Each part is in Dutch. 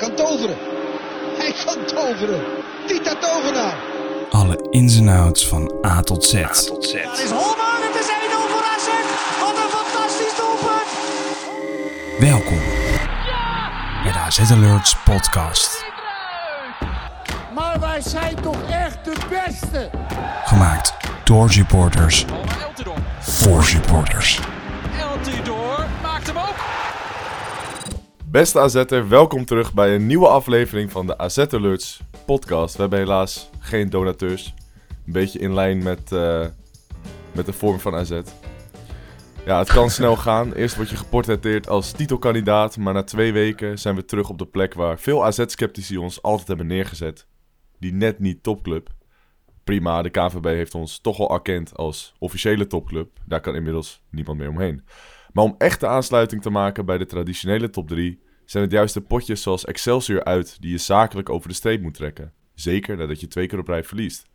kan toveren. Hij kan toveren. Tita Tovenaar. Alle ins en outs van A tot Z. Daar is Holman, het is 1-0 voor AZ. Wat een fantastisch doelpunt. Welkom bij de AZ Alerts podcast. Maar wij zijn toch echt de beste. Gemaakt door supporters voor supporters. Beste AZ'er, welkom terug bij een nieuwe aflevering van de AZ Alerts podcast. We hebben helaas geen donateurs. Een beetje in lijn met, eh, met de vorm van AZ. Ja, het kan snel gaan. Eerst word je geportretteerd als titelkandidaat, maar na twee weken zijn we terug op de plek waar veel AZ-sceptici ons altijd hebben neergezet. Die net niet topclub. Prima, de KVB heeft ons toch al erkend als officiële topclub. Daar kan inmiddels niemand meer omheen. Maar om echt de aansluiting te maken bij de traditionele top 3, zijn het juist de potjes zoals Excelsior uit die je zakelijk over de streep moet trekken. Zeker nadat je twee keer op rij verliest.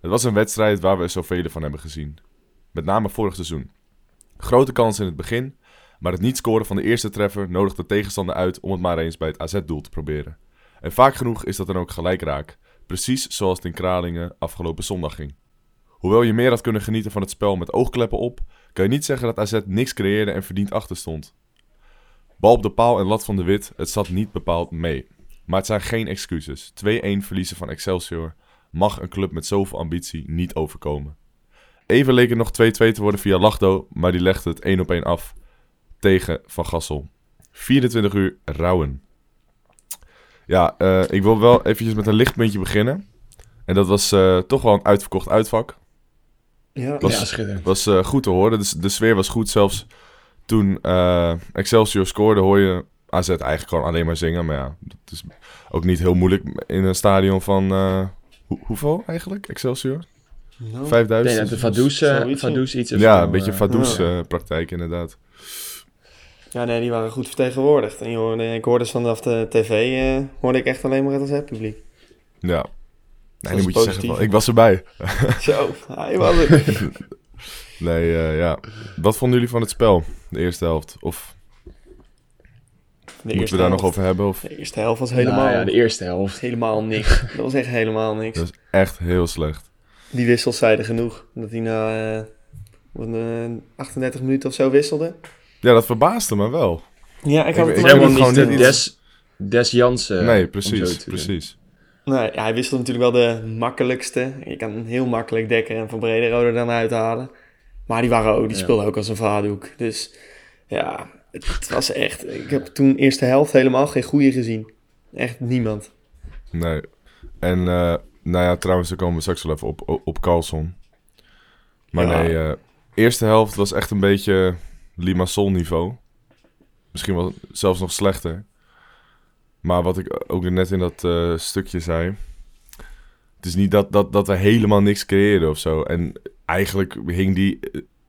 Het was een wedstrijd waar we er zoveel van hebben gezien. Met name vorig seizoen. Grote kans in het begin, maar het niet scoren van de eerste treffer nodigt de tegenstander uit om het maar eens bij het AZ-doel te proberen. En vaak genoeg is dat dan ook gelijk raak. Precies zoals het in Kralingen afgelopen zondag ging. Hoewel je meer had kunnen genieten van het spel met oogkleppen op, kan je niet zeggen dat AZ niks creëerde en verdiend achter stond. Bal op de paal en lat van de wit, het zat niet bepaald mee. Maar het zijn geen excuses. 2-1 verliezen van Excelsior mag een club met zoveel ambitie niet overkomen. Even leek het nog 2-2 te worden via Lachdo, maar die legde het 1 op 1 af tegen Van Gassel. 24 uur rouwen. Ja, eh, ik wil wel eventjes met een lichtpuntje beginnen. En dat was eh, toch wel een uitverkocht uitvak. Ja, Was, ja schitterend. was eh, goed te horen. De, de sfeer was goed. Zelfs toen eh, Excelsior scoorde, hoor je AZ eigenlijk gewoon alleen maar zingen. Maar ja, dat is ook niet heel moeilijk in een stadion van... eh, hoe- hoeveel eigenlijk, Excelsior? Ik 5000? denk dat de iets of ja, zo, een beetje eh, Vaduz ja. eh, praktijk inderdaad. Ja, nee, die waren goed vertegenwoordigd. En je hoorde, ik hoorde ze vanaf de tv, eh, hoorde ik echt alleen maar het AZ-publiek. Ja. Nee, nu moet je zeggen, positief. ik was erbij. Zo, hij was het. Nee, eh, ja. Wat vonden jullie van het spel, de eerste helft? Of De moeten we daar nog over hebben? Of... De eerste helft was helemaal, Nou ja, de eerste helft. helemaal niks. Dat was echt helemaal niks. Dat is echt heel slecht. Die wissels zeiden genoeg. Dat hij na eh, wat, eh, 38 minuten of zo wisselde. Ja, dat verbaasde me wel. Ja, ik had Ik- het ik helemaal niet... Des, Des Jansen. nee, precies, precies. Nee, ja, hij wisselde natuurlijk wel de makkelijkste. Je kan heel makkelijk Dekker en Van Brederode er dan uithalen. Maar die, waren ook, die Ja. speelden ook als een vaardoek. Dus ja, het, was echt... Ik heb toen eerste helft helemaal geen goede gezien. Echt niemand. Nee. En, eh, nou ja, trouwens, daar komen we straks wel even op, op, Carlson. Maar Ja. nee, eh, eerste helft was echt een beetje Limassol niveau. Misschien wel zelfs nog slechter. Maar wat ik ook net in dat eh, stukje zei... Het is niet dat, dat, dat we helemaal niks creëerden of zo. En eigenlijk hing die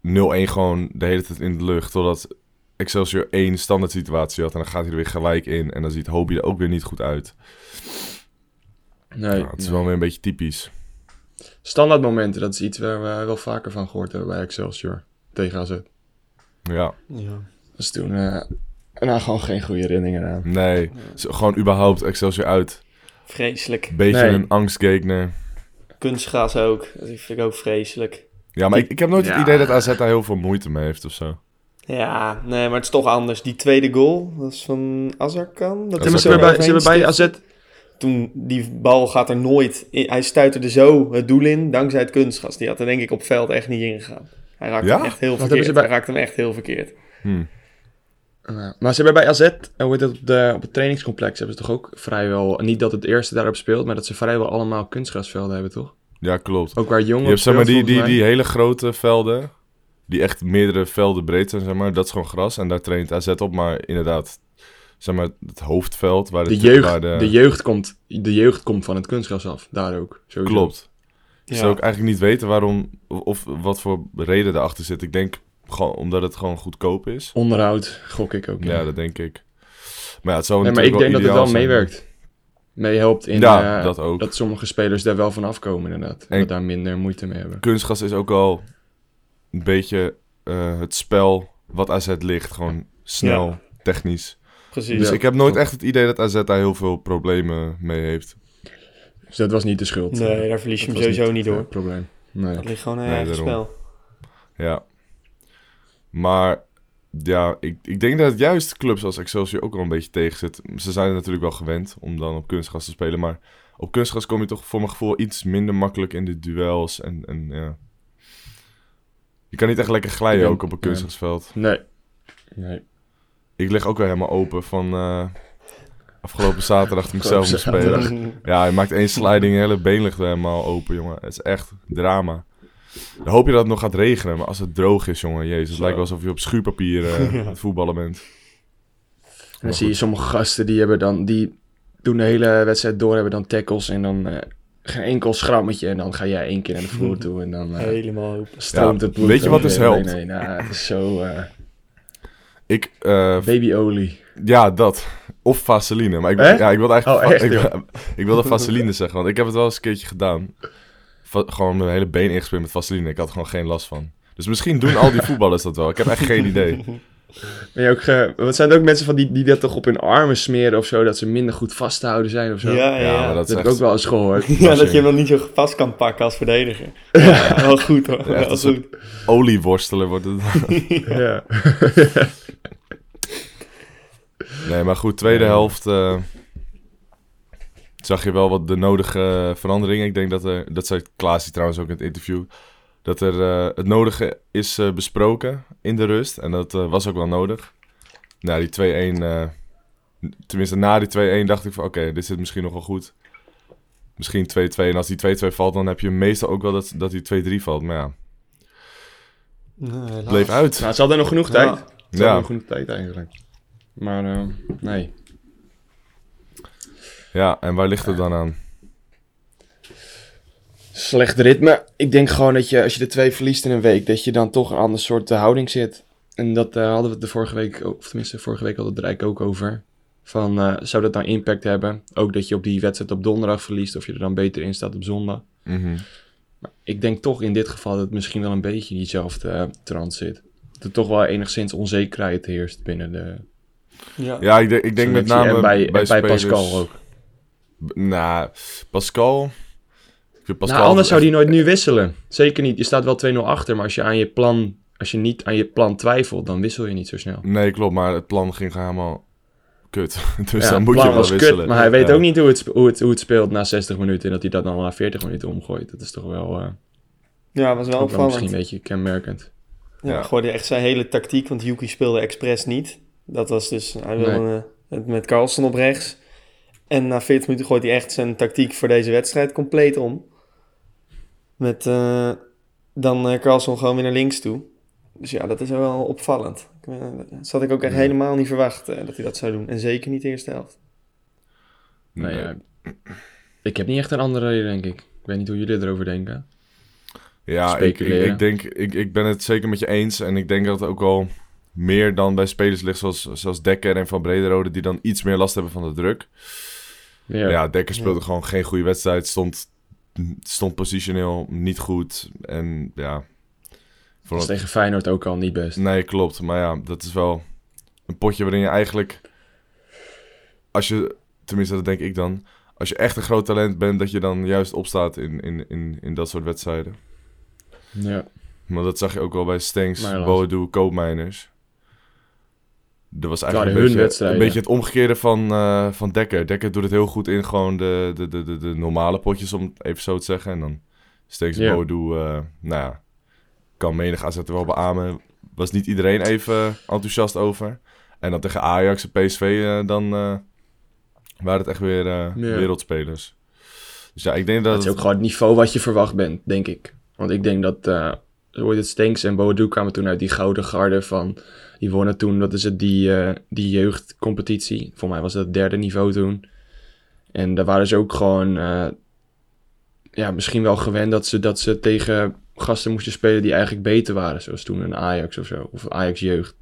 eh, 0-1 gewoon de hele tijd in de lucht. Totdat Excelsior één standaard situatie had. En dan gaat hij er weer gelijk in. En dan ziet Hobie er ook weer niet goed uit. Nee, Ja, het is nee. wel weer een beetje typisch. Standaard momenten, dat is iets waar we wel vaker van gehoord hebben bij Excelsior. Tegen AZ. Ja, Ja. Dat is toen eh nou, gewoon geen goede herinneringen aan. nee. Zo, gewoon überhaupt Excelsior uit. Vreselijk. Beetje Nee. een angstgegner. Kunstgras ook. Dat vind ik ook vreselijk. Ja, maar ik, ik heb nooit het idee dat AZ daar heel veel moeite mee heeft of zo. Ja, nee, maar het is toch anders. Die tweede goal, dat is van Azarkan. Dat is ze hebben bij, ze hebben bij AZ... toen die bal gaat er nooit in. Hij stuiterde zo het doel in, dankzij het kunstgas. Die had er denk ik op veld echt niet ingegaan. Hij raakte Ja? hem echt heel verkeerd. hebben ze bij- Hij raakte hem echt heel verkeerd. Hm. Ja, maar ze hebben bij AZ, en hoe heet het, op, de, op het trainingscomplex hebben ze toch ook vrijwel... Niet dat het eerste daarop speelt, maar dat ze vrijwel allemaal kunstgrasvelden hebben, toch? Ja, klopt. Ook waar jongen Je hebt zeg maar die, die, die hele grote velden, die echt meerdere velden breed zijn, zeg maar. Dat is gewoon gras en daar traint AZ op. Maar inderdaad, zeg maar het hoofdveld waar de, de, jeugd, waar de... jeugd komt, de jeugd komt van het kunstgras af, daar ook. Sowieso. Klopt. Ik Ja. zou ook eigenlijk niet weten waarom, of, of wat voor reden erachter zit. Ik denk gewoon omdat het gewoon goedkoop is. Onderhoud, gok ik ook. Ja, dat denk ik. Maar ja, het zou Nee, maar ik denk dat het wel zijn. meewerkt. Meehelpt in Ja, eh, dat ook. dat sommige spelers daar wel van afkomen inderdaad. En dat daar minder moeite mee hebben. Kunstgas is ook al een beetje eh, het spel wat AZ ligt. Gewoon snel, Ja. technisch. precies. Dus Ja. ik heb nooit echt het idee dat AZ daar heel veel problemen mee heeft. Dus dat was niet de schuld. Nee, daar verlies je Dat hem sowieso niet door. probleem. Nee. Dat ligt gewoon Nee, eigen spel. Ja. Maar ja, ik, ik denk dat het juist clubs als Excelsior ook wel een beetje tegen zit. Ze zijn er natuurlijk wel gewend om dan op kunstgras te spelen. Maar op kunstgras kom je toch voor mijn gevoel iets minder makkelijk in de duels. En, en ja. Je kan niet echt lekker glijden ben- ook op een kunstgrasveld. Nee. Nee. Ik lig ook weer helemaal open van eh, afgelopen zaterdag toen ik zelf moest spelen. Ja, hij maakt één sliding, hele been ligt helemaal open, jongen. Het is echt drama. Dan hoop je dat het nog gaat regenen, maar als het droog is, jongen, jezus. Het lijkt wel alsof je op schuurpapier eh, aan het voetballen bent. En dan zie je sommige gasten die hebben dan, die doen de hele wedstrijd door, hebben dan tackles en dan eh, geen enkel schrammetje. En dan ga jij één keer naar de vloer toe en dan eh, Helemaal open. stroomt Ja, het bloed weet je wat dus helpt? benen heen. Nou, het is zo eh, Ik, eh, babyolie. ja, dat. Of vaseline. Maar ik, ja, ik wilde eigenlijk... Oh, echt, ik, ik wilde vaseline zeggen, want ik heb het wel eens een keertje gedaan. Gewoon mijn hele been ingespeeld met vaseline. Ik had er gewoon geen last van. Dus misschien doen al die voetballers dat wel. Ik heb echt geen idee. Ben je ook ge... Wat zijn er ook mensen van die, die dat toch op hun armen smeren of zo, dat ze minder goed vast te houden zijn of zo? Ja, ja, Ja, ja. maar dat dat is heb ik ook wel eens gehoord. Ja, dat je hem dan niet zo vast kan pakken als verdediger. Ja, wel goed hoor. Ja, echt wel goed. olieworstelen wordt het. ja. Nee, maar goed, tweede helft eh, zag je wel wat de nodige veranderingen. Ik denk dat er, dat zei Klaas trouwens ook in het interview, dat er eh, het nodige is eh, besproken in de rust. En dat eh, was ook wel nodig. Na die 2-1, eh, tenminste na die 2-1 dacht ik van oké, dit zit misschien nog wel goed. Misschien 2-2. En als die 2-2 valt, dan heb je meestal ook wel dat, dat die 2-3 valt. Maar ja, Nee, bleef uit. Nou, ze hadden nog genoeg tijd. Ja. Ze hadden Ja. nog genoeg tijd eigenlijk. Maar eh, nee. Ja, en waar ligt het dan aan? Slecht ritme. Ik denk gewoon dat je, als je de twee verliest in een week, dat je dan toch een ander soort eh, houding zit. En dat eh, hadden we het de vorige week, ook- of tenminste vorige week hadden we het er eigenlijk ook over. Van, eh, zou dat dan impact hebben? Ook dat je op die wedstrijd op donderdag verliest, of je er dan beter in staat op zondag. Mhm. Ik denk toch in dit geval dat het misschien wel een beetje in diezelfde trant zit. Dat er toch wel enigszins onzekerheid heerst binnen de Ja. Ja, ik denk, ik denk met name en bij, en bij Pascal ook. Nou, Pascal. Ik vind Pascal nou, anders zou die nooit nu wisselen. Zeker niet. Je staat wel 2-0 achter, maar als je aan je plan, als je niet aan je plan twijfelt, dan wissel je niet zo snel. Nee, klopt, maar het plan ging gewoon helemaal kut. dus Ja, dan moet je plan wel was wisselen. Kut, maar hij weet Ja. ook niet hoe het, hoe, het, hoe het speelt na 60 minuten en dat hij dat dan na 40 minuten omgooit. Dat is toch wel, eh Ja, was wel wel misschien opvallend. een beetje kenmerkend. Ja, Ja. gooide echt zijn hele tactiek, want Yuki speelde expres niet. Dat was dus, hij wilde Nee. eh, het met Carlsen op rechts. En na 40 minuten gooit hij echt zijn tactiek voor deze wedstrijd compleet om. Met eh, dan eh Carlsen gewoon weer naar links toe. Dus ja, dat is wel opvallend. Ik, eh, Dat had ik ook echt helemaal niet verwacht eh, dat hij dat zou doen. En zeker niet de eerste helft. Nou Nee. ja, ik heb niet echt een andere reden, denk ik. Ik weet niet hoe jullie erover denken. Ja, ik, ik, denk, ik, ik ben het zeker met je eens. En ik denk dat het ook wel meer dan bij spelers ligt zoals, zoals Dekker en Van Brederode, die dan iets meer last hebben van de druk. Ja, Ja, Dekker speelde gewoon geen goede wedstrijd. Stond, stond positioneel niet goed. En ja. dat het- tegen Feyenoord ook al niet best. Nee, klopt. Maar ja, dat is wel een potje waarin je eigenlijk... Als je, tenminste dat denk ik dan... Als je echt een groot talent bent, dat je dan juist opstaat in, in, in, in dat soort wedstrijden. Ja. Maar dat zag je ook wel bij helaas. Boadu, Koopmijners. Dat was eigenlijk een hun beetje, een beetje het omgekeerde van, eh, van Dekker. Dekker doet het heel goed in gewoon de, de, de, de, de normale potjes, om het even zo te zeggen. En dan Stenks en Ja. Boadu, eh, nou ja, kan menig AZ er wel beamen. Was niet iedereen even enthousiast over. En dan tegen Ajax en PSV, eh, dan waren het echt weer wereldspelers. Dus ja, ik denk dat... Dat is ook gewoon het niveau wat je verwacht bent, denk ik. Want ik denk dat, heet het, Stenks en Boadu kwamen toen uit die gouden garde van... Die wonnen toen, wat is het, die, eh, die jeugdcompetitie. Voor mij was dat het derde niveau toen. En daar waren ze ook gewoon, eh, ja, misschien wel gewend dat ze, dat ze tegen gasten moesten spelen die eigenlijk beter waren. Zoals toen een Ajax of zo, of Ajax jeugd.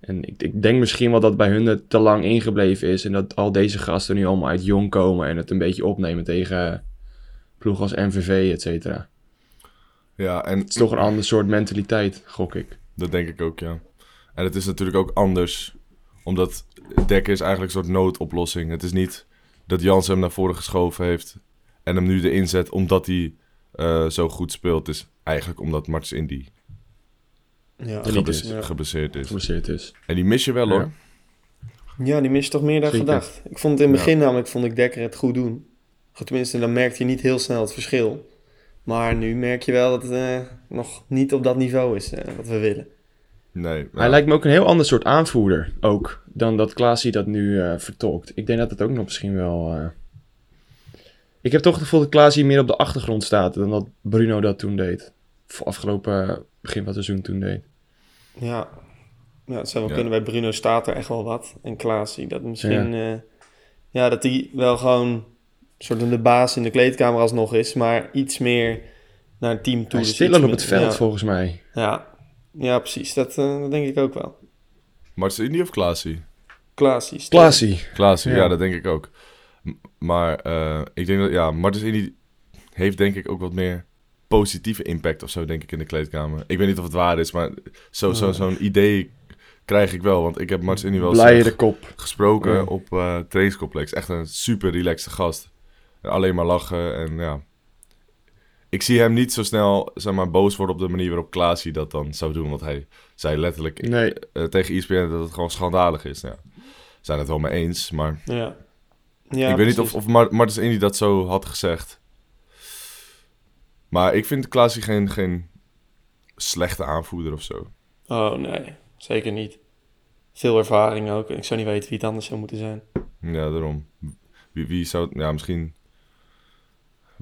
En ik, ik denk misschien wel dat bij hun het te lang ingebleven is. En dat al deze gasten nu allemaal uit jong komen en het een beetje opnemen tegen ploegen als NVV, et cetera. Ja, en Het is toch een ander soort mentaliteit, gok ik. Dat denk ik ook, ja. En het is natuurlijk ook anders. Omdat Dekker is eigenlijk een soort noodoplossing. Het is niet dat Jans hem naar voren geschoven heeft en hem nu erin zet omdat hij eh, zo goed speelt. Het is eigenlijk omdat Martens Indy Ja, is. Ja. geblesseerd is. geblesseerd is. En die mis je wel Ja. hoor. Ja, die mist toch meer dan Zeker. gedacht. Ik vond het in het Ja. begin namelijk, vond ik Dekker het goed doen. Tenminste, dan merkte je niet heel snel het verschil. Maar nu merk je wel dat het eh, nog niet op dat niveau is eh, wat we willen. Nee. Hij ja. lijkt me ook een heel ander soort aanvoerder ook dan dat Klaasie dat nu eh, vertolkt. Ik denk dat het ook nog misschien wel... eh, Ik heb toch het gevoel dat Klaasie meer op de achtergrond staat dan dat Bruno dat toen deed. Of afgelopen begin van het seizoen toen deed. Ja, ja het zou wel Ja. kunnen. Bij Bruno staat er echt wel wat. En Klaasie, dat misschien... Ja, ja dat hij wel gewoon soort van de baas in de kleedkamer alsnog is. Maar iets meer naar het team toe. Hij is dus stiller op het veld ja, volgens mij. Ja, ja precies. Dat, eh, dat denk ik ook wel. Martens Indy of Klaasie? Klaasie. Klaasie. Klaasie, ja. Ja. dat denk ik ook. M- Maar eh, ik denk dat, ja, Martens heeft denk ik ook wat meer positieve impact of zo, denk ik, in de kleedkamer. Ik weet niet of het waar is, maar zo, zo, zo'n idee krijg ik wel. Want ik heb Martens wel eens gesproken Ja. op eh trainingscomplex. Echt een super relaxte gast. En alleen maar lachen en ja. Ik zie hem niet zo snel, zeg maar, boos worden op de manier waarop Klaasie dat dan zou doen. Want hij zei letterlijk Nee, eh, tegen ESPN dat het gewoon schandalig is. Ja. We zijn het wel mee eens, maar Ja. ja ik weet niet of, of Mar- Martens Indy dat zo had gezegd. Maar ik vind Klaasie geen, geen slechte aanvoerder of zo. Oh nee, zeker niet. Veel ervaring ook. Ik zou niet weten wie het anders zou moeten zijn. Ja, daarom. Wie, wie zou... Ja, misschien...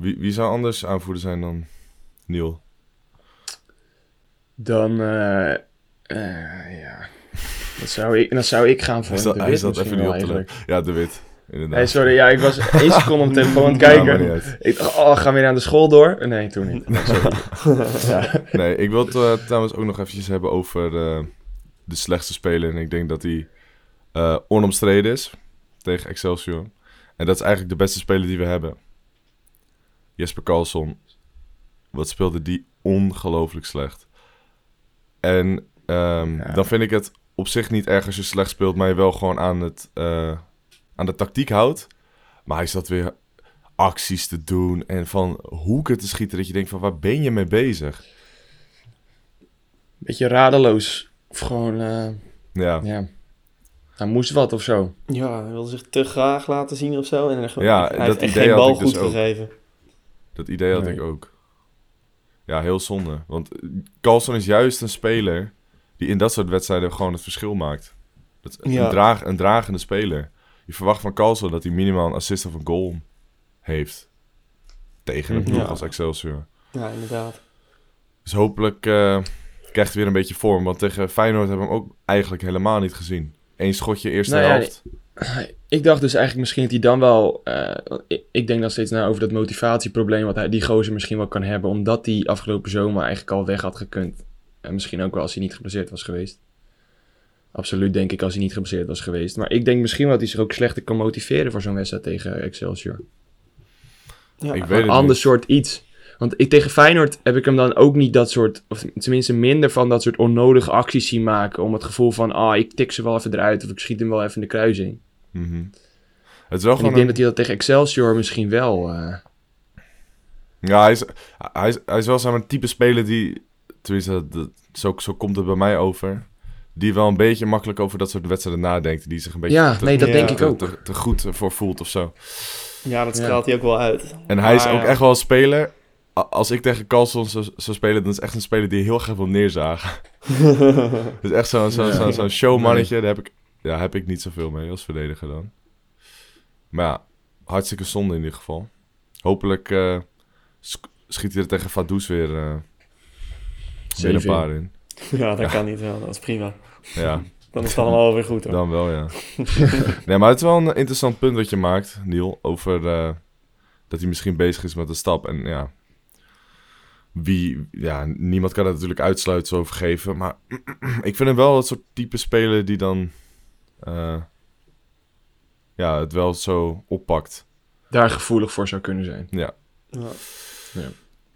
Wie, wie zou anders aanvoerder zijn dan Neil? dan... eh, eh, ja. Dat zou ik, dan zou ik gaan voor Hij de zat, hij wit zat even niet op te. Ja, de wit. Inderdaad. Sorry, ja, ik was één seconde op telefoon aan het Ja, kijken. ik dacht, oh, gaan we weer aan de school door? Nee, toen niet. Nee, sorry. ja. Nee, ik wil het eh, trouwens ook nog eventjes hebben over de slechtste speler. En ik denk dat hij onomstreden is tegen Excelsior. En dat is eigenlijk de beste speler die we hebben. Jesper Karlsson. Wat speelde die ongelooflijk slecht. En ehm, Ja. dan vind ik het op zich niet erg als je slecht speelt, maar je wel gewoon aan, het, eh, aan de tactiek houdt. Maar hij zat weer acties te doen en van hoeken te schieten dat je denkt van waar ben je mee bezig? Beetje radeloos. Of gewoon, eh, Ja, ja. Hij moest wat of zo. Ja, hij wilde zich te graag laten zien of zo. En er, Ja, hij dat heeft echt idee geen bal dus goed ook. Dat idee had Nee. ik ook. Ja, heel zonde. Want Carlson is juist een speler die in dat soort wedstrijden gewoon het verschil maakt. Dat is Ja. een, draag, een dragende speler. Je verwacht van Carlson dat hij minimaal een assist of een goal heeft. Tegen een Mhm. ploeg Ja. als Excelsior. Ja, inderdaad. Dus hopelijk eh, krijgt hij weer een beetje vorm. Want tegen Feyenoord hebben we hem ook eigenlijk helemaal niet gezien. Eén schotje eerste Nou ja, helft. Ik dacht dus eigenlijk misschien dat hij dan wel... eh, ik, ik denk dan steeds na over dat motivatieprobleem... wat hij, die gozer misschien wel kan hebben... omdat hij afgelopen zomer eigenlijk al weg had gekund. En misschien ook wel als hij niet geblesseerd was geweest. Absoluut denk ik als hij niet geblesseerd was geweest. Maar ik denk misschien wel dat hij zich ook slechter kan motiveren... voor zo'n wedstrijd tegen Excelsior. Ja, Ik weet Een het ander niet. soort iets. Want ik, tegen Feyenoord heb ik hem dan ook niet dat soort... of tenminste minder van dat soort onnodige acties zien maken... om het gevoel van... ah, ik tik ze wel even eruit... of ik schiet hem wel even in de kruising. Mhm. Het is wel En gewoon ik denk een- dat hij dat tegen Excelsior misschien wel... eh, Ja, hij is, hij is, hij is wel zo'n type speler die... Tenminste, dat, dat- zo, zo komt het bij mij over. Die wel een beetje makkelijk over dat soort wedstrijden nadenkt. Die zich een beetje Ja, te, nee, dat denk ik te, ook. te, te goed voor voelt of zo. ja, dat Ja. straalt hij ook wel uit. En hij is ook ja. echt wel een speler... Als ik tegen Carlson zou, zou spelen, dan is het echt een speler die heel graag wil neerzagen. dus echt zo'n zo, Ja. zo, zo'n showmannetje, daar heb ik, ja, heb ik niet zoveel mee als verdediger dan. Maar ja, hartstikke zonde in ieder geval. Hopelijk eh, schiet hij er tegen Vaduz weer, weer een paar in. Ja, dat kan niet wel. Dat is prima. Ja, Dan is het allemaal weer goed hoor. dan wel, ja. nee, maar het is wel een interessant punt wat je maakt, Niel, over eh, dat hij misschien bezig is met een stap. En ja, wie, ja, niemand kan er natuurlijk uitsluitsel over geven. Maar ik vind hem wel het soort type speler die dan, eh, ja, het wel zo oppakt. daar gevoelig voor zou kunnen zijn. Ja. Ja.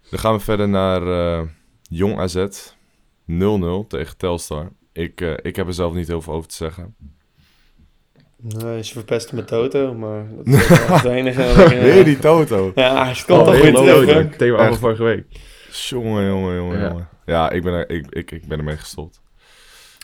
Dan gaan we verder naar eh, Jong AZ. 0-0 tegen Telstar. Ik, eh, ik heb er zelf niet heel veel over te zeggen. Nee, ze verpesten met Toto, maar dat is het enige. Weer die Toto. Ja, hij komt Oh, toch weer terug. Thema van vorige week. Jongen, jongen, jongen, Ja. jongen. Ja, ik ben, er, ik, ik, ik ben ermee gestopt.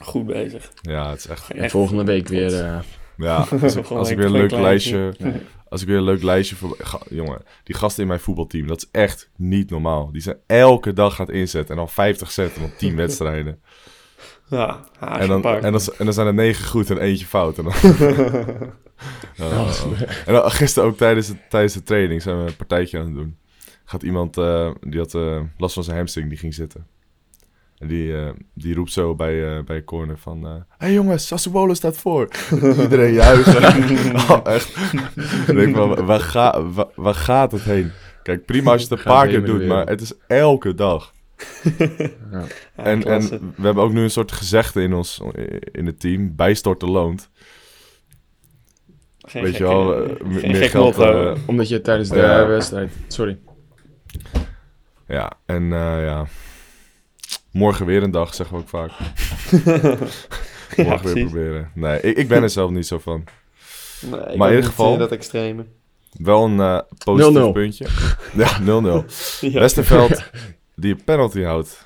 Goed bezig. Ja, het is echt... En volgende week weer... eh, Ja, als ik, als ik weer een leuk lijstje... Nee. Als ik weer een leuk lijstje voor... ga- jongen, die gasten in mijn voetbalteam, dat is echt niet normaal. Die zijn elke dag gaat inzetten en dan 50 zetten op 10 wedstrijden. Ja, En dan, en, dan, en dan zijn er 9 goed en eentje fout. En dan, Oh. En dan gisteren ook tijdens, het, tijdens de training zijn we een partijtje aan het doen. Gaat iemand, eh, die had eh, last van zijn hamstring, die ging zitten. En die, eh, die roept zo bij, eh bij corner van... Hé hey jongens, Sassuolo staat voor. Iedereen juichen. oh, echt. Ik denk van, waar, ga, waar, waar gaat het heen? Kijk, prima als je het een paar keer doet, maar het is elke dag. Ja, En, en we hebben ook nu een soort gezegde in ons in het team. Bijstorten loont. Geen Weet je wel, eh, geen meer geld... eh, Omdat je tijdens de Ja. eh, wedstrijd... Sorry. Ja, en eh, ja. Morgen weer een dag, zeggen we ook vaak. Ja, Morgen weer precies. proberen. Nee, ik, ik ben er zelf niet zo van. Nee, ik Maar in ieder geval- eh, dat extreme. Wel een eh positief 0-0. puntje. Ja, 0-0. Ja. Westerveld, die een penalty houdt.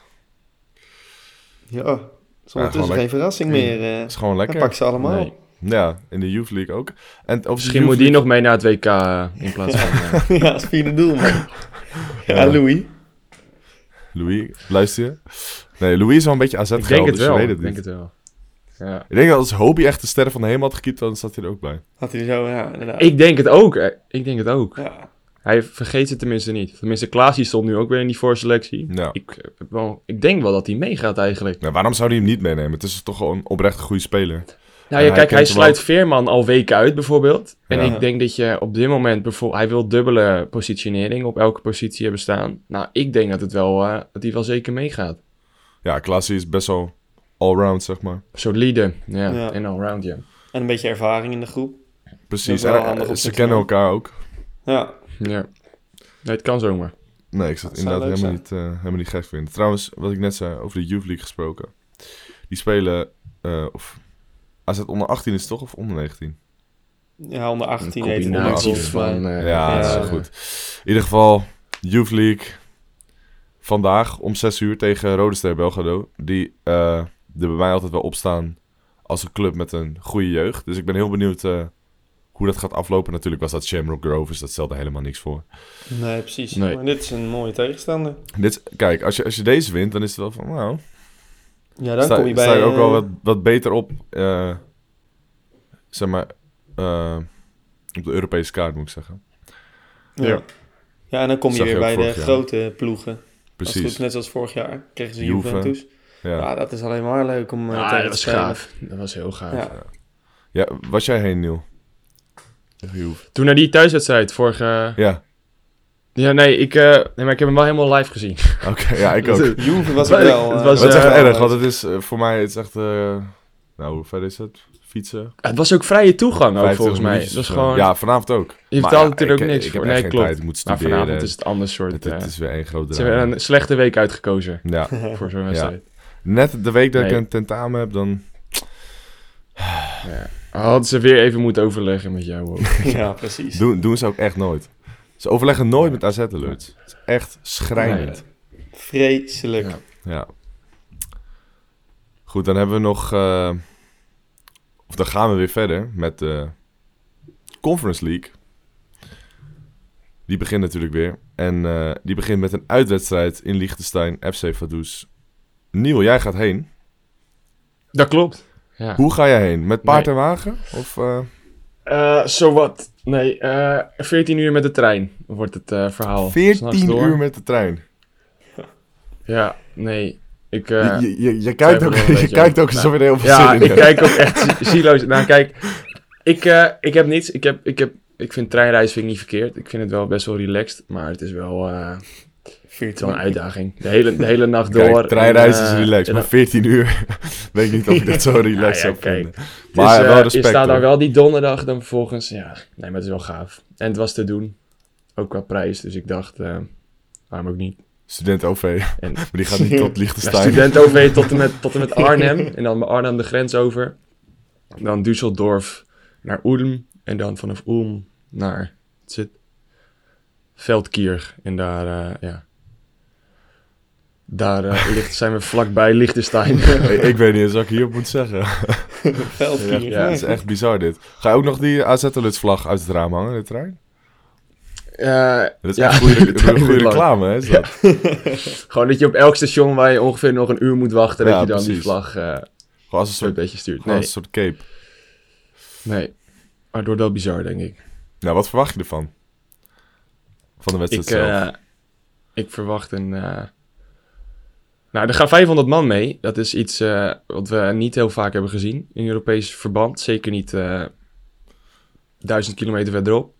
Ja, het is ondertussen gewoon geen verrassing meer. eh is gewoon dan lekker. pakken ze allemaal. Nee. Ja, in de Youth League ook. En de Misschien moet die nog mee naar het WK in plaats van... ja, als vierde doel, man. Ja, Ja. Louis. Louis, luister je? Nee, Louis is wel een beetje AZ ik denk het dus je wel. weet het Ik denk niet. het wel. Ja. Ik denk dat als Hobie echt de sterren van de hemel had gekiept, dan zat hij er ook bij. Had hij zo, ja, inderdaad. Ik denk het ook. Ik denk het ook. Ja, Hij vergeet het tenminste niet. Tenminste, Klaas stond nu ook weer in die voorselectie. Ja. Ik, eh, wel, ik denk wel dat hij meegaat eigenlijk. Nou, waarom zou hij hem niet meenemen? Het is toch gewoon oprecht een goede speler. Nou Ja, hij kijk, hij sluit ook. Veerman al weken uit bijvoorbeeld. En Ja. ik denk dat je op dit moment bijvoorbeeld... Hij wil dubbele positionering op elke positie hebben staan. Nou, ik denk dat, het wel, eh, dat hij wel zeker meegaat. Ja, Klaasie is best wel allround, zeg maar. Solide. Ja, Ja. en allround, ja. en een beetje ervaring in de groep. Precies. Dat is wel En, eh, ze kennen elkaar ook. Ja, Ja. Nee, het kan zomaar. Nee, ik zat Dat inderdaad helemaal niet, eh, helemaal niet gek vinden. Trouwens, wat ik net zei over de Youth League gesproken. Die spelen, eh of AZ onder 18 is het toch, of onder 19? ja onder Een 18 heet het combinatie volgens mij. van... eh, ja, ja. dat is wel goed. In ieder geval, Youth League. Vandaag om 6 uur tegen Rode Ster Belgrado. Die eh, er bij mij altijd wel opstaan als een club met een goede jeugd. Dus ik ben heel benieuwd eh, hoe dat gaat aflopen. Natuurlijk was dat Shamrock Rovers, dus dat stelde helemaal niks voor. Nee, precies. Nee. Maar dit is een mooie tegenstander. Dit, kijk, als je, als je deze wint, dan is het wel van, nou, Ja, dan sta, kom je bij... sta je ook wel eh, wat, wat beter op, eh, zeg maar, eh, op de Europese kaart moet ik zeggen. Ja. Ja. ja, en dan kom je weer bij de jaar. grote ploegen. Als het goed, Precies. net zoals vorig jaar kregen ze Juve. Juventus. Ja. Ja. dat is alleen maar leuk om eh, Ja, tegen dat te was gaaf. Dat was heel gaaf. Ja. ja, was jij heen, Niel? Toen naar die thuiswedstrijd, vorige... Ja, Ja, nee, ik, eh, nee, maar ik heb hem wel helemaal live gezien. oké, ja, ik ook. Het Juve was Het wel... was- eh, was, dat is echt eh, erg, want het is voor mij het is echt, eh, nou, hoe ver is het? Fietsen? Het was ook vrije toegang ook, 25 volgens mij. Het was gewoon... Ja, vanavond ook. je ja, natuurlijk ik- ook niks ik voor. heb Nee, echt geen klopt. tijd, ik moet Maar studeren. vanavond is het ander soort... Het, het is weer één groot ze hebben een slechte week uitgekozen Ja, voor zo'n wedstrijd. net de week dat ik een tentamen heb, dan... Ja. Hadden ze weer even moeten overleggen met jou ook. ja, precies. Doen, doen ze ook echt nooit. Ze overleggen nooit met AZ-alerts. Het is echt schrijnend. Vreselijk. Ja. Ja. Goed, dan hebben we nog... eh, of dan gaan we weer verder met de Conference League. Die begint natuurlijk weer. En eh, die begint met een uitwedstrijd in Liechtenstein, FC Vaduz. Niel, jij gaat heen. Dat klopt. Ja. Hoe ga jij heen? Met paard Nee. en wagen? Of, eh, Eh, Zo wat. Nee, eh 14 uur met de trein wordt het eh, verhaal. 'S'nachts 14 door. uur met de trein. Ja, nee. Ik, eh, je, je, je, kijkt ook, je kijkt ook alsof je er heel veel ja, zin in ik hebt. kijk ook echt zie- zieloos. Nou, kijk, ik, ik heb niets. Ik, heb, ik, heb, ik vind treinreis vind ik niet verkeerd. Ik vind het wel best wel relaxed. Maar het is wel, eh, het is wel een uitdaging. De hele, de hele nacht door. Kijk, treinreizen en, is eh, relaxed, en maar 14 uur weet ik niet of je dat zo relaxed Ja, ja, zou kijk. vinden. Het Maar is, wel eh, respect. Je staat daar hoor. wel die donderdag dan vervolgens. Ja, nee, maar het is wel gaaf. En het was te doen. Ook qua prijs. Dus ik dacht, eh, waarom ook niet. Student OV, En maar die gaat niet tot ja, Liechtenstein. student OV tot en, met, tot en met Arnhem. En dan bij Arnhem de grens over. Dan Düsseldorf, naar Ulm. En dan vanaf Ulm naar het? Veldkier. En daar, eh, ja. Daar eh, ligt, zijn we vlakbij Liechtenstein. ik, ik weet niet eens wat ik hierop moet zeggen. Ja, Het is echt bizar dit. Ga je ook nog die AZ vlag uit het raam hangen, de trein? Eh, Dat is ja, echt goede, goede reclame, hè? Is dat? Gewoon dat je op elk station waar je ongeveer nog een uur moet wachten, Ja, dat je dan die vlag eh Gewoon als een een soort, beetje stuurt. Nee, als een soort cape. nee. Maar door wel bizar, denk ik. Nou, wat verwacht je ervan? Van de wedstrijd Ik, zelf? eh, ik verwacht een... Nou, er gaan 500 man mee. Dat is iets eh, wat we niet heel vaak hebben gezien in Europees verband. Zeker niet eh 1000 kilometer verderop.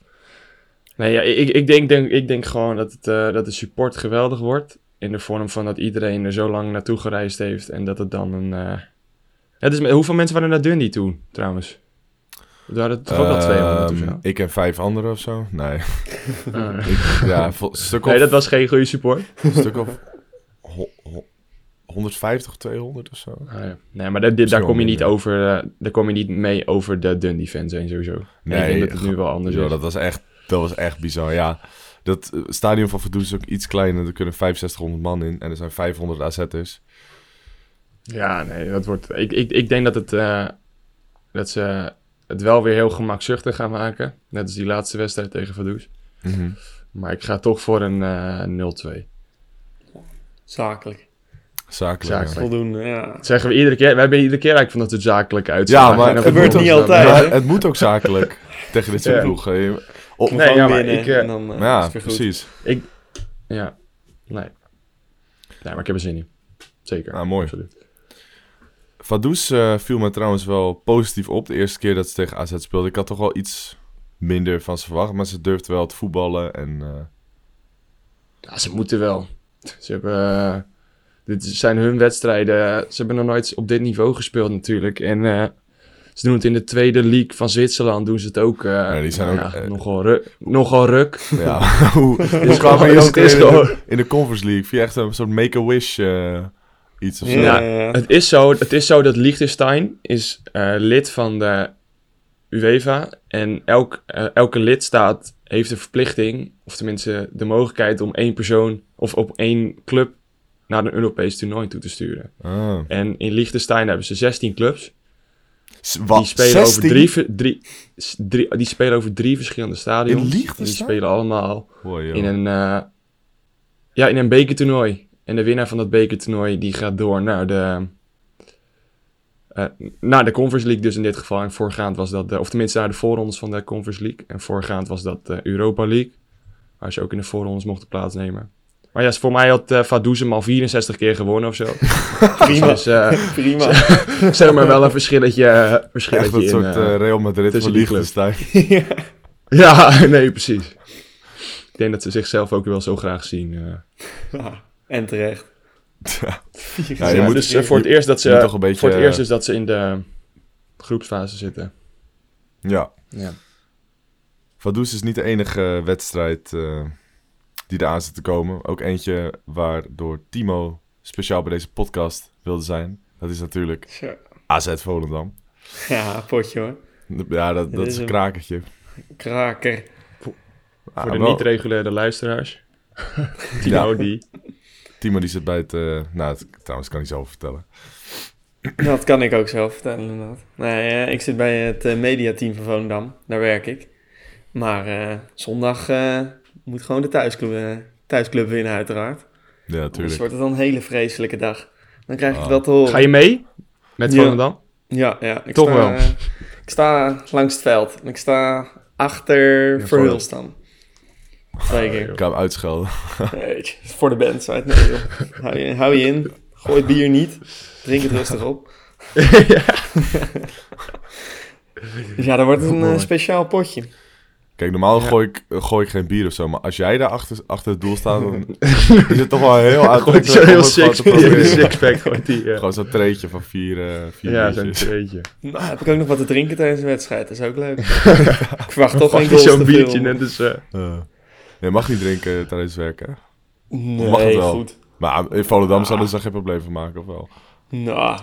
Nee, ja, ik, ik, denk, denk, ik denk gewoon dat, het, eh, dat de support geweldig wordt. In de vorm van dat iedereen er zo lang naartoe gereisd heeft. En dat het dan een... Het is, hoeveel mensen waren er naar Dundee toen, trouwens? Waren toch ook wel 200 of Ehm, zo? Ik en vijf anderen of zo? Nee. Ah. Ik, ja, stuk of, nee, dat was geen goede support. een stuk of 150, 200 of zo. Ah, ja. Nee, maar daar, dit- daar kom je niet over. eh, daar kom je niet mee over de Dundee fans heen sowieso. Nee, ik denk dat het nu wel anders joh, is. dat was echt, dat was echt bizar. Ja, dat eh, stadion van Vaduz is ook iets kleiner. Er kunnen 6500 man in en er zijn 500 AZ'ers. Ja, nee, dat wordt. Ik, ik, ik denk dat het eh, dat ze het wel weer heel gemakzuchtig gaan maken. Net als die laatste wedstrijd tegen Vaduz. Mhm. Maar ik ga toch voor een eh 0-2. Zakelijk. Zakelijk. ja. Zakelijk. Voldoende, ja. Dat zeggen we iedere keer. We hebben iedere keer eigenlijk van dat het zakelijk uitziet. Ja, maar het gebeurt niet altijd. Maar het moet ook zakelijk tegen dit soort Ja. ploegen. Je- Op, Nee, Gewoon ja, maar ik, eh, en dan eh, is ja, het precies. Ja, nee. Nee, maar ik heb er zin in. Zeker. Nou, mooi. Absoluut. Vaduz eh, viel me trouwens wel positief op de eerste keer dat ze tegen AZ speelden. Ik had toch wel iets minder van ze verwacht, maar ze durfden wel te voetballen. En eh, Ja, ze moeten wel. Ze hebben. Dit zijn hun wedstrijden. Ze hebben nog nooit op dit niveau gespeeld, natuurlijk. En eh, ze doen het in de tweede league van Zwitserland. Doen ze het ook. eh, die zijn ook, ja, eh, nogal, ruk, nogal ruk. ja, hoe, kwamen jullie het ook in, de, gewoon- in de Conference League? Via echt een soort make-a-wish eh, iets of zo. Ja, Ja, ja. Het is zo, het is zo dat Liechtenstein is eh, lid van de UEFA. En elk, elke lidstaat heeft de verplichting, of tenminste de mogelijkheid om één persoon of op één club naar een Europees toernooi toe te sturen. Ah. En in Liechtenstein hebben ze 16 clubs. Wat, Die spelen, 16? over drie, drie, drie, die spelen over drie verschillende stadions. In En Liechtenstein? Die spelen allemaal Wow, in een, eh, ja, in een bekertoernooi. En de winnaar van dat bekertoernooi die gaat door naar de, eh, naar de Conference League dus in dit geval. En voorgaand was dat, de, of tenminste naar de voorrondes van de Conference League. En voorgaand was dat de Europa League. Waar ze ook in de voorrondes mochten plaatsnemen. Maar ja, voor mij had uh, hem al 64 keer gewonnen of zo. Prima. Dus eh, Prima. zeg maar wel een verschilletje, eh, verschilletje Echt een in, soort eh, eh, Real Madrid van. Liechtenstein. Ja, nee, precies. Ik denk dat ze zichzelf ook wel zo graag zien. eh. Ja, en terecht. Ja. Ja, je Ja, moet- dus voor het eerst dat ze toch een beetje, voor het eerst is dat ze in de groepsfase zitten. ja. Ja. Vaduz is niet de enige wedstrijd eh, die eraan zit te komen. Ook eentje waardoor Timo speciaal bij deze podcast wilde zijn. Dat is natuurlijk Zo. AZ Volendam. Ja, potje hoor. Ja, dat, is een krakertje. Kraker. Ah, Voor de niet-reguliere luisteraars. Timo, die. Timo die zit bij het... eh, nou, het, trouwens kan hij zelf vertellen. Dat kan ik ook zelf vertellen inderdaad. Nee, eh, ik zit bij het eh, mediateam van Volendam. Daar werk ik. Maar eh, zondag eh, moet gewoon de thuisclub, eh, thuisclub winnen uiteraard. Ja, Anders natuurlijk. wordt het dan een hele vreselijke dag. Dan krijg ik het Ah. wel te horen. Ga je mee? Met Ja. Volendam? Ja, ja. Ik Toch sta, wel. eh, ik sta langs het veld. En ik sta achter Ja, Verhulst dan. Twee keer. Ik kan hem uitschelden. Weet je, voor de band. Zei nee, joh. Hou, je, hou je in. Gooi het bier niet. Drink het rustig op. Dus ja, dan wordt het een eh, speciaal potje. Kijk, normaal Ja. gooi, ik, gooi ik geen bier of zo. Maar als jij daar achter, achter het doel staat, dan is het toch wel heel aantrekkelijk zo om heel six, sixpack. gooit die, eh. Gewoon zo'n treetje van vier, eh vier Ja, zo'n treetje. Nou, heb ik ook nog wat te drinken tijdens de wedstrijd. Dat is ook leuk. ik verwacht toch geen zo'n biertje net als... eh, Eh, je mag niet drinken tijdens het werken. Nee, mag het wel. goed. Maar in Volendam Ah. zouden ze er geen probleem van maken, of wel? Nou,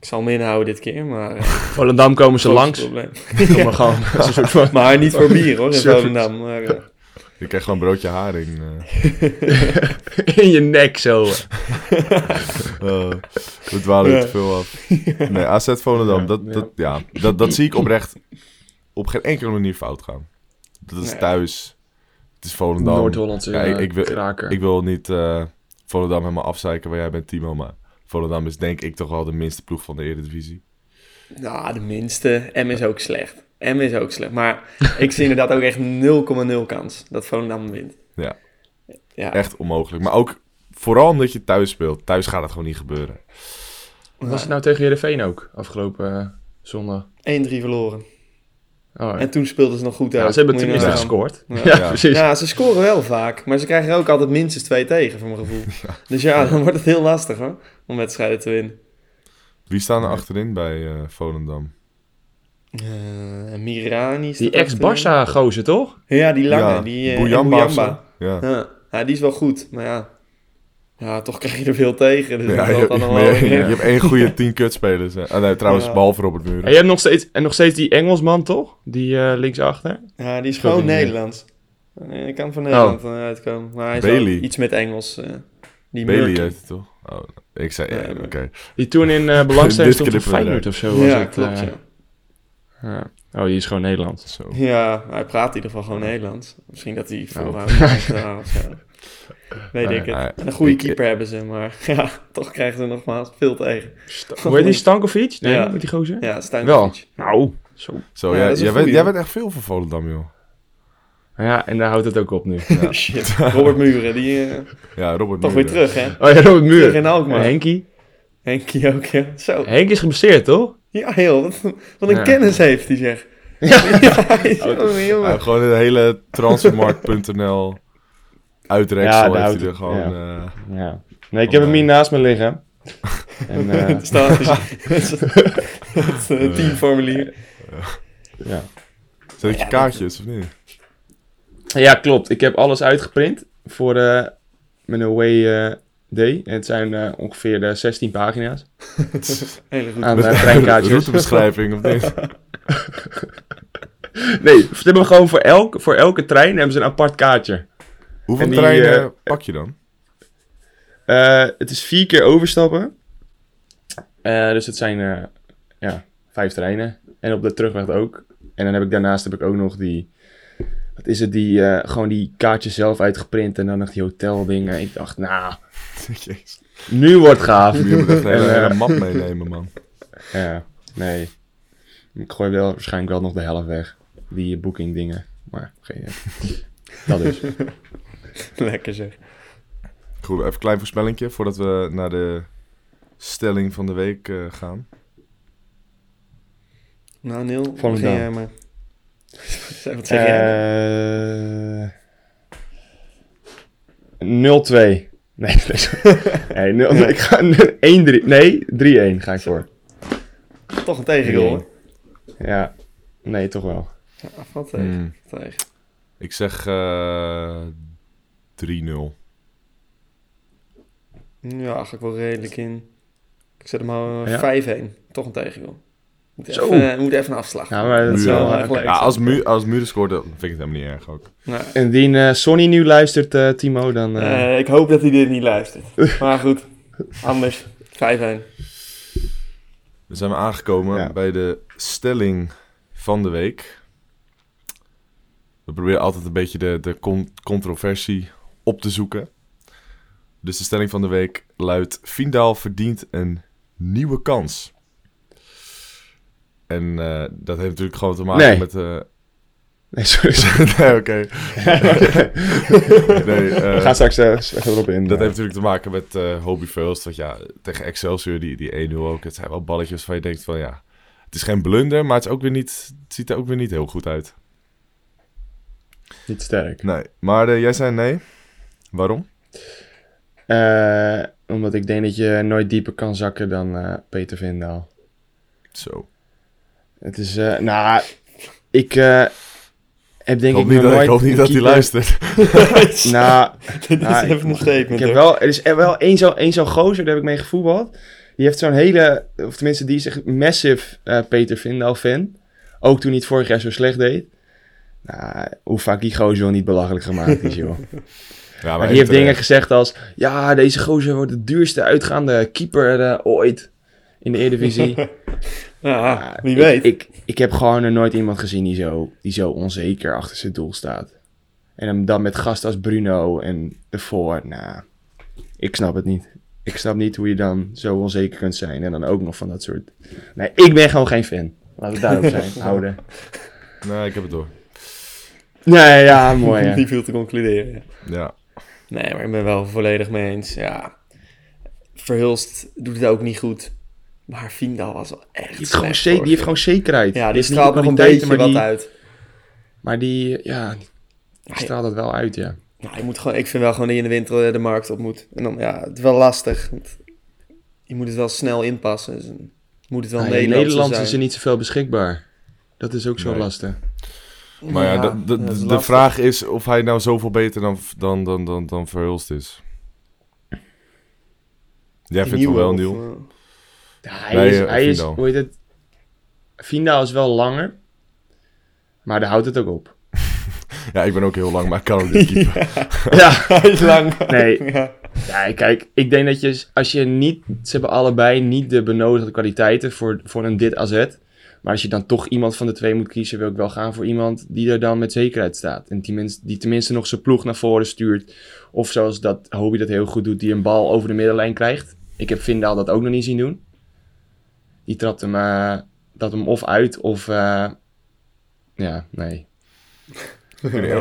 Ik zal me inhouden dit keer, maar... eh, Volendam komen ze langs. probleem. Kom maar gewoon. Van... Maar niet voor bier hoor, in. Volendam. Maar, eh, Je krijgt gewoon een broodje haring. eh. In je nek zo. Eh, we dwalen Ja. te veel af. Nee, AZ Volendam, Ja, dat, ja. dat, ja, dat, dat zie ik oprecht op geen enkele manier fout gaan. Dat is Nee. thuis. Het is Volendam. Noord-Hollandse Ja, ik- ik wil- kraker. Ik wil niet eh, Volendam helemaal afzeiken waar jij bent, Timo. Maar Volendam is denk ik toch wel de minste ploeg van de Eredivisie. nou, de minste. M is ook slecht. M is ook slecht. Maar ik zie inderdaad ook echt 0,0 kans dat Volendam wint. Ja. Ja, Echt onmogelijk. Maar ook vooral omdat je thuis speelt. Thuis gaat het gewoon niet gebeuren. Was het nou tegen Heerenveen ook, afgelopen eh, zondag? 1-3 verloren. Oh, En toen speelden ze nog goed uit. ja, ze hebben Moet tenminste gescoord. Ja. Ja, Ja. precies. Ja, ze scoren wel vaak, maar ze krijgen er ook altijd minstens twee tegen, voor mijn gevoel. Dus ja, dan wordt het heel lastig hoor, om wedstrijden te winnen. Wie staan er achterin bij eh, Volendam? Eh Mirani Die ex-Barça-gozer, toch? Ja, die lange, ja, die eh, Bouyamba Bouyamba. zo. Ja. Ja. ja, die is wel goed, maar ja. Ja, toch krijg je er veel tegen. Dus Ja, je, valt je, dan hebt één goede tien kutspelers. hè. Ah, nee, trouwens, Ja. behalve Robert En Muren. je hebt nog steeds, en nog steeds die Engelsman, toch? Die eh, linksachter. Ja, die is Speelt gewoon. Nederlands. Ik kan van Nederland eh, uitkomen. Maar hij is iets met Engels. eh die Bailey Murky. heet het toch? Oh, ik zei, ja, Ja, oké. Die toen in eh belangstelling Dit stond voor Feyenoord of zo. Was Ja, het, klopt, eh, ja. ja. Oh, die is gewoon Nederlands. Zo. Ja, hij praat in ieder geval gewoon Nederlands. Misschien dat hij Oh. vooraan uh, of zo. Weet Nee, ik het. een goede Ik- keeper hebben ze, maar ja, toch krijgen ze nogmaals veel tegen. Hoe heet die Stankovic? Nee, Ja. met die gozer? Ja, Wel. Stuyvesant. Nou, zo. Zo, Ja, een jij, bent, goeie. jij bent echt veel voor Volendam, joh. Ja, en daar houdt het ook op nu. Shit. Robert Muren, die eh, Ja, Robert toch weer Muren. terug, hè? Oh ja, Robert Terug Muur. in Alkmaar. En Henkie. Henkie ook, ja. Zo. Henk is geblesseerd, toch? Ja, heel. Wat, wat een Ja. kennis heeft hij, zeg. Ja. Jongen, jongen. Gewoon de hele transfermarkt.nl uitreksel Ja, heeft auto- hij er gewoon... eh, Ja. Nee, ik heb hem hier naast me liggen. En, eh, Het staat het, het teamformulier. ja. Zet ik je kaartjes, of niet? Ja, klopt. Ik heb alles uitgeprint voor eh, mijn away eh, day. En het zijn eh, ongeveer de 16 pagina's aan uh, treinkaartjes. Routebeschrijving, of niet? Nee, ze hebben gewoon voor, elk, voor elke trein hebben ze een apart kaartje. Hoeveel die, treinen pak je dan? Eh, het is vier keer overstappen. Eh, dus het zijn eh, ja, vijf treinen. En op de terugweg ook. En dan heb ik daarnaast heb ik ook nog die... Wat is het? Die, eh, gewoon die kaartjes zelf uitgeprint. En dan nog die hoteldingen. Ik dacht, nou, nu wordt gaaf. Je moet echt een hele, eh, hele map meenemen, man. Ja, nee. Ik gooi wel waarschijnlijk wel nog de helft weg. Die booking dingen. Maar geen idee. Dat dus. Lekker zeg. Goed, even een klein voorspellingje voordat we naar de stelling van de week eh, gaan. Nou, Neil, begin jij maar. Wat zeg jij? Eh 0-2. Nee, nee, ik ga 1-3. Nee, 3-1 ga ik voor. Toch een tegengoal? Ja, nee, toch wel. Ja, valt tegen. Hmm. tegen. Ik zeg eh 3-0. Ja, ga ik wel redelijk in. Ik zet hem al Ja? 5-1. Toch een tegengoal. Moet Zo. even, moet even een afslag. Ja, maar dat is wel... Ja, eh. Ja, als, Mu als Muren scoort, dan vind ik het helemaal niet erg ook. Nou, Indien eh Sonny nu luistert, eh, Timo, dan... eh, eh, ik hoop dat hij dit niet luistert. Maar goed, anders. 5-1. Dan zijn we aangekomen Ja. bij de stelling van de week. We proberen altijd een beetje de, de con- controversie op te zoeken. Dus de stelling van de week luidt: Vindaal verdient een nieuwe kans. En eh, dat heeft natuurlijk gewoon te maken Nee. met. eh nee, sorry. nee, oké. nee, eh, We gaan straks eh, erop in. dat eh. heeft natuurlijk te maken met eh Hobie First. Want ja, tegen Excelsior, die, die 1-0 ook. Het zijn wel balletjes waar je denkt van ja... Het is geen blunder, maar het, is ook weer niet, het ziet er ook weer niet heel goed uit. Niet sterk. Nee, maar eh, jij zei nee. Waarom? Eh, omdat ik denk dat je nooit dieper kan zakken dan eh, Peter Vindaal. Zo. Het is, eh, nou, ik eh, heb denk Ik hoop ik niet, nog dat, nooit ik hoop niet dat hij luistert. Nou, Dit is nou, even een ik, statement. ik heb wel, er is er wel één zo'n één zo'n gozer, daar heb ik mee gevoetbald. Die heeft zo'n hele, of tenminste, die is echt massive eh, Peter Vindal fan. Ook toen hij het vorig jaar zo slecht deed. Nou, hoe vaak die gozer wel niet belachelijk gemaakt is, joh. Ja, Maar die heeft dingen gezegd als... Ja, deze gozer wordt de duurste uitgaande keeper eh, ooit in de Eredivisie. Ja, wie ik, weet. Ik, ik heb gewoon er nooit iemand gezien die zo, die zo onzeker achter zijn doel staat. En hem dan met gasten als Bruno en ervoor. Nou, ik snap het niet. Ik snap niet hoe je dan zo onzeker kunt zijn. En dan ook nog van dat soort... Nee, ik ben gewoon geen fan. Laten we daarop zijn. Houden. Nee, ik heb het door. Nee, ja, mooi. Ja. Niet veel te concluderen. ja. Ja. Nee, maar ik ben wel volledig mee eens. Ja, Verhulst doet het ook niet goed. Maar Vindal was wel echt Die heeft, gewoon, die heeft gewoon zekerheid. Ja, die straalt nog een beetje wat die, uit. Maar die, ja, die straalt het wel uit, ja. Nou, je moet gewoon, ik vind wel gewoon dat je in de winter eh, de markt op moet. En dan, ja, het is wel lastig. Want je moet het wel snel inpassen. Dus moet het wel Ah, in Nederland zijn. is er niet zoveel beschikbaar. Dat is ook zo Nee. lastig. Maar ja, de, dat vraag is of hij nou zoveel beter dan, dan, dan, dan, dan Verhulst is. Jij Die vindt het wel, of, eh, Ja, hij Nee, is, eh, hij is Vindal. hoe heet het? Vindal is wel langer, maar daar houdt het ook op. Ja, ik ben ook heel lang, maar ik kan ook niet keeper. ja, Hij is lang. Nee. Ja. ja, kijk, ik denk dat je, als je niet, ze hebben allebei niet de benodigde kwaliteiten voor, voor een dit AZ. Maar als je dan toch iemand van de twee moet kiezen, wil ik wel gaan voor iemand die er dan met zekerheid staat. En die, minst- die tenminste nog zijn ploeg naar voren stuurt. Of zoals dat Hobie dat heel goed doet, die een bal over de middenlijn krijgt. Ik heb Vindal dat ook nog niet zien doen. Die trapt hem, dat hem of uit of... eh, ja, nee.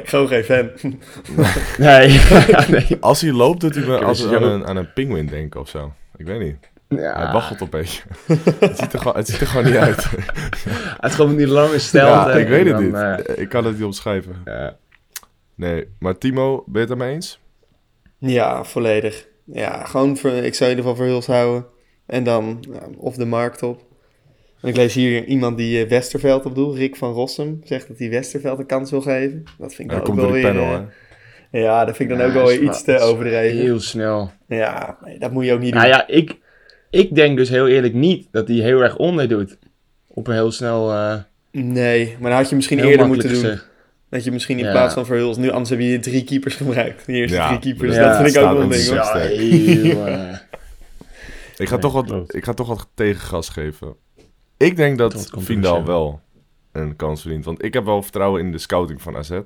Gewoon geen fan. Nee. Als hij loopt, doet hij me aan, een, aan een pinguïn denken of zo. Ik weet niet. Ja, Hij waggelt een beetje. het, ziet er gewoon, het ziet er gewoon niet uit. Het is gewoon die lange stijl. ja, ik weet het dan, niet. eh, ik kan het niet omschrijven. ja. Nee, maar Timo, ben je het daarmee eens? Ja, volledig. Ja, gewoon voor, ik zou in ieder geval Verhulst houden. En dan of de markt op. En ik lees hier iemand die eh, Westerveld op doel, Rick van Rossum, zegt dat hij Westerveld een kans wil geven. Dat vind ik Ja, dan dat ook komt wel door die weer... panel, eh, hè? ja, dat vind ik dan Ja, ook wel iets te overdreven. Heel snel. Ja, nee, dat moet je ook niet doen. Nou ja, ik, ik denk dus heel eerlijk niet dat hij heel erg onder doet. Op een heel snel... eh Nee, maar dat had je misschien eerder moeten doen. Dat je misschien in Ja. plaats van Verhulst nu, anders heb je drie keepers gebruikt. De eerste Ja, drie keepers, ja, dat vind ik ook wel een ding. Ja, heel... Ik ga, Nee, toch wat, klopt. ik ga toch wat tegengas geven. Ik denk dat Vindal wel een kans verdient. Want ik heb wel vertrouwen in de scouting van AZ.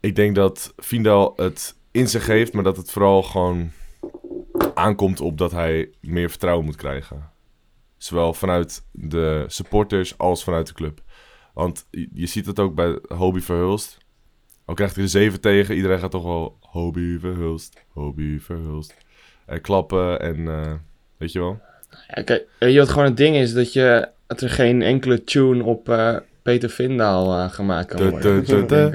Ik denk dat Vindal het in zich heeft, maar dat het vooral gewoon aankomt op dat hij meer vertrouwen moet krijgen. Zowel vanuit de supporters als vanuit de club. Want je ziet het ook bij Hobie Verhulst. Al krijgt hij er zeven tegen, iedereen gaat toch wel Hobie Verhulst, Hobie Verhulst. En klappen en eh, weet je wel. ja, kijk, je wat gewoon het ding is? Dat, je, dat er geen enkele tune op eh, Peter Vindaal eh, gemaakt kan worden.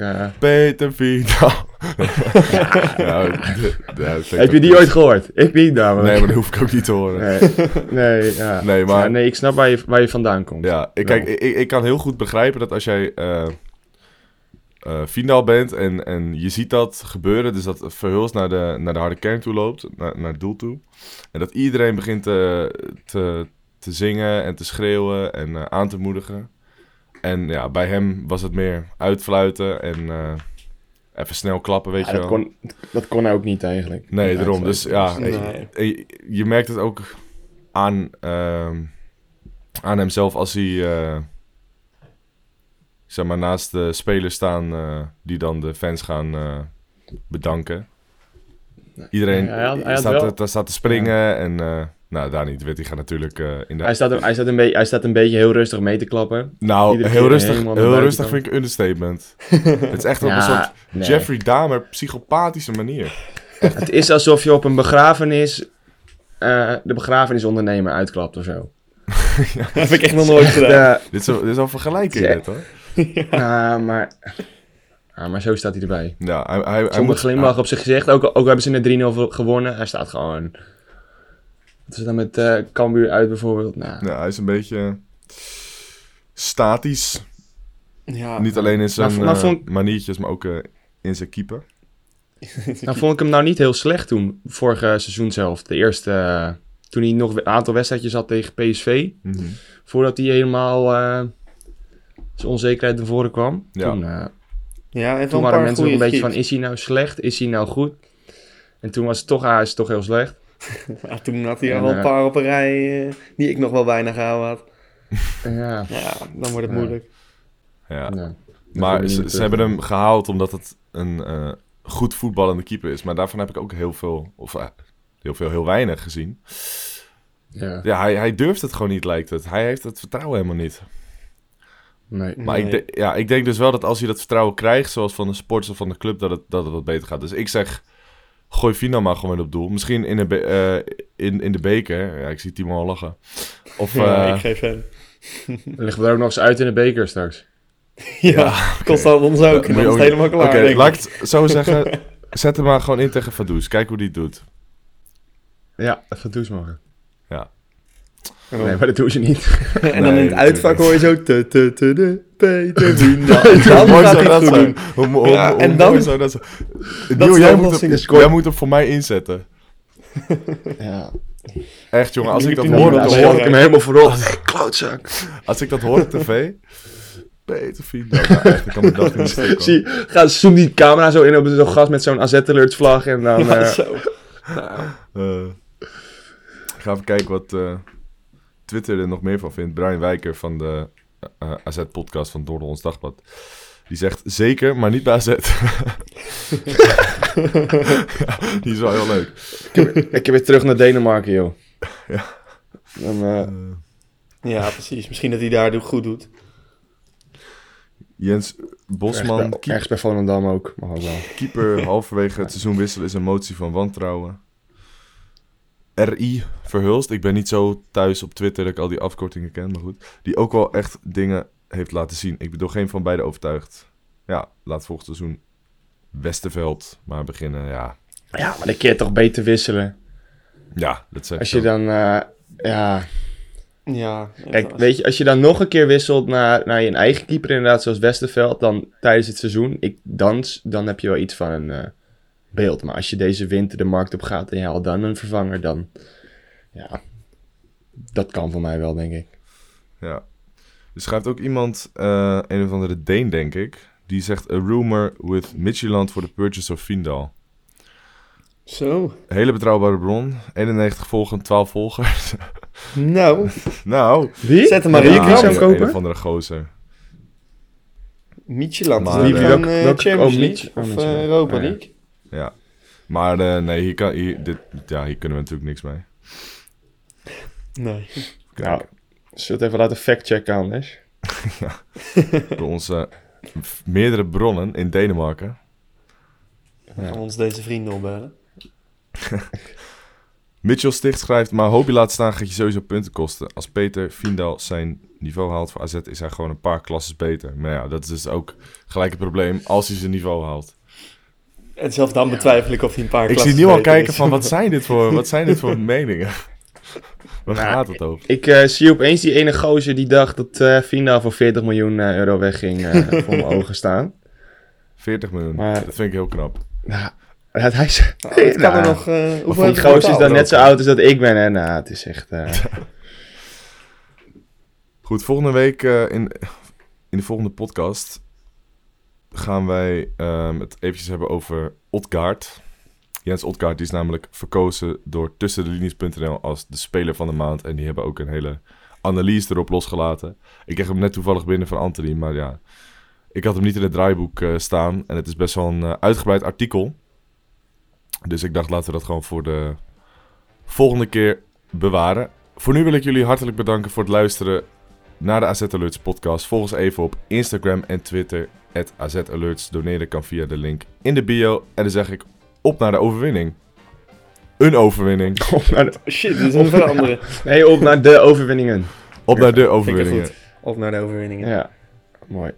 eh, Peter Vindal. ja, de- de- ja, dat vind ik heb je die ooit gehoord? Ik niet namelijk. Nee, maar dat hoef ik ook niet te horen. Nee, nee, ja. Nee, maar- nee, ik snap waar je, waar je vandaan komt. Ja, ik, kijk, ik, ik kan heel goed begrijpen dat als jij eh eh, Vindal bent en, en je ziet dat gebeuren, dus dat Verhulst naar de, naar de harde kern toe loopt, naar, naar het doel toe. En dat iedereen begint te, te, te zingen en te schreeuwen en eh, aan te moedigen. En ja, bij hem was het meer uitfluiten en eh, even snel klappen, weet Ja, je dat, wel. kon, dat kon ook niet eigenlijk. Nee, daarom. Dus ja, Nee. eh, je, je merkt het ook aan, ehm, aan hemzelf als hij eh, zeg maar, naast de spelers staan eh, die dan de fans gaan eh, bedanken. Iedereen Ja, hij had- hij had staat, wel- te, staat te springen en eh, nou, daar niet. Weet, die gaat natuurlijk eh, in de... Hij staat, een- hij, staat een beetje, hij staat een beetje heel rustig mee te klappen. nou, iedere heel rustig, heel rustig vind ik een understatement. het is echt op een soort nee. Jeffrey Dahmer psychopathische manier. Het is alsof je op een begrafenis eh, de begrafenisondernemer uitklapt of zo. Dat heb ik echt nog nooit gedaan. Dit is, wel- dit is wel vergelijking, dit, hoor. Maar, maar zo staat hij erbij. Ja, hij, hij, hij Zonder moet- glimlach op zijn gezicht. Ook, ook hebben ze in de 3-0 ver- gewonnen. Hij staat gewoon... Wat is dan met eh Cambuur uit bijvoorbeeld? Nou, Ja, hij is een beetje statisch. Ja, Niet alleen in zijn Nou, nou eh, vond- maniertjes, maar ook eh, in zijn keeper. nou vond ik hem nou niet heel slecht toen. Vorige seizoen zelf. De eerste, toen hij nog een aantal wedstrijdjes had tegen PSV. Mhm. Voordat hij helemaal eh, zijn onzekerheid naar voren kwam. Ja. Toen, eh, Ja, en toen waren mensen nog een beetje van, is hij nou slecht? Is hij nou goed? En toen was het toch, ah, hij is toch heel slecht. Toen had hij En, al wel een eh, paar op een rij eh, die ik nog wel bijna gehouden had. Ja, Ja, dan wordt het Ja. moeilijk. Ja. ja. Maar ze, hebben hem gehaald omdat het een eh, goed voetballende keeper is. Maar daarvan heb ik ook heel veel, of heel veel, heel weinig gezien. Ja, Ja, hij, hij durft het gewoon niet, lijkt het. Hij heeft het vertrouwen helemaal niet. Nee. Maar ik, Nee. ja, ik denk dus wel dat als hij dat vertrouwen krijgt, zoals van de sports of van de club, dat het, dat het wat beter gaat. Dus ik zeg, gooi Vino maar gewoon op doel. Misschien in de, be- eh, in, in de beker. Ja, ik zie Timo al lachen. Of, Ja, eh, ik geef hem. Dan liggen we er ook nog eens uit in de beker straks. Ja, kost ons ook. Dan je is het helemaal klaar. Oké, ik. laat ik het zo zeggen. Zet hem maar gewoon in tegen Vaduz. Kijk hoe die het doet. Ja, douche mogen. Ja. Nee, maar dat doen ze niet. En dan Nee, in het uitvak hoor je zo... te, te, te, de, Peter. En dan gaat zou hij dat het goed doen. Hoe, mo- hoe- Ja, hoe en mooi dan- zou dat? Dat Niel, is jij moet, hem, jij moet hem voor mij inzetten. Ja. Echt, jongen. Als ik dat hoor Dan hoor, ik hem helemaal voorop. Klootzak. als ik dat hoor op tv... Peter. Nou, ik kan mijn dag niet. Zie, gaat zoom die camera zo in op zo'n gast met zo'n AZ Alerts vlag en dan... Ja, eh, zo. Eh, ga even kijken wat eh, Twitter er nog meer van vindt. Brian Wijker van de eh, AZ-podcast van Door ons Dagblad. Die zegt zeker, maar niet bij AZ. Die is wel heel leuk. ik heb weer terug naar Denemarken, joh. Ja. Eh, Ja, precies. Misschien dat hij daar goed doet. Jens Bosman, ergens, bij, ergens bij Volendam ook, mag ook wel. keeper halverwege het seizoen wisselen is een motie van wantrouwen. RI Verhulst, ik ben niet zo thuis op Twitter dat ik al die afkortingen ken, maar goed. Die ook wel echt dingen heeft laten zien. Ik ben door geen van beide overtuigd. Ja, laat volgend seizoen Westerveld maar beginnen. Ja, Ja, maar dan kun je toch beter wisselen. ja dat zeg Als je dan, eh, ja... Ja. Kijk, weet je, als je dan nog een keer wisselt naar, naar je eigen keeper inderdaad, zoals Westerveld, dan tijdens het seizoen, ik, dan, dan heb je wel iets van een eh, beeld. Maar als je deze winter de markt op gaat en je haalt dan een vervanger, dan, ja, dat kan voor mij wel, denk ik. Ja. Er schrijft ook iemand, eh, een of andere Deen denk ik, die zegt... A rumor with Midtjylland for the purchase of Vindal. Zo. Hele betrouwbare bron. 91 volgen, 12 volgers. Nou, nou, Wie? Zet hem maar Wie in een, kopen? een of andere gozer. Micheland. Maar, Maar, Wie- wie, wie- welk- eh, welk- Champions oh, League Mich- oh, of eh, Europa Oh, ja. League? Ja. Maar eh, nee, hier, kan, hier, dit, ja, hier kunnen we natuurlijk niks mee. Nee. Nou, zullen we het even laten factchecken anders? Door onze meerdere bronnen in Denemarken. Gaan we ons deze vrienden opbellen. Mitchell Sticht schrijft, maar hoop je laat staan gaat je sowieso punten kosten. Als Peter Vindal zijn niveau haalt voor AZ is hij gewoon een paar klasses beter. Maar ja, dat is dus ook gelijk het probleem als hij zijn niveau haalt. En zelfs dan betwijfel ik of hij een paar Ik zie nu al kijken is. van, wat zijn dit voor, wat zijn dit voor meningen? Waar Nou, gaat het over? Ik eh, zie opeens die ene gozer die dacht dat eh Fina voor 40 miljoen eh, euro wegging eh, voor mijn ogen staan. 40 miljoen, Maar- dat vind ik heel knap. Nou, dat hij is... Oh, het kan er Nou, nog... eh hoeveel die gozer is dan net zo oud als dat ik ben. En nou, het is echt... eh, Goed, volgende week eh, in, in de volgende podcast gaan wij ehm, het eventjes hebben over Odgaard. Jens Odgaard die is namelijk verkozen door tussendelinie's.nl als de speler van de maand. En die hebben ook een hele analyse erop losgelaten. Ik kreeg hem net toevallig binnen van Anthony, maar ja, ik had hem niet in het draaiboek eh, staan. En het is best wel een eh, uitgebreid artikel. Dus ik dacht, laten we dat gewoon voor de volgende keer bewaren. Voor nu wil ik jullie hartelijk bedanken voor het luisteren naar de AZ Alerts podcast. Volg ons even op Instagram en Twitter. AZ Alerts. Doneren kan via de link in de bio. En dan zeg ik op naar de overwinning. Een overwinning. op naar de, Oh, Shit, dit is een veranderen. nee, op naar de overwinningen. Op naar de overwinningen. goed. Op naar de overwinningen. Ja, mooi.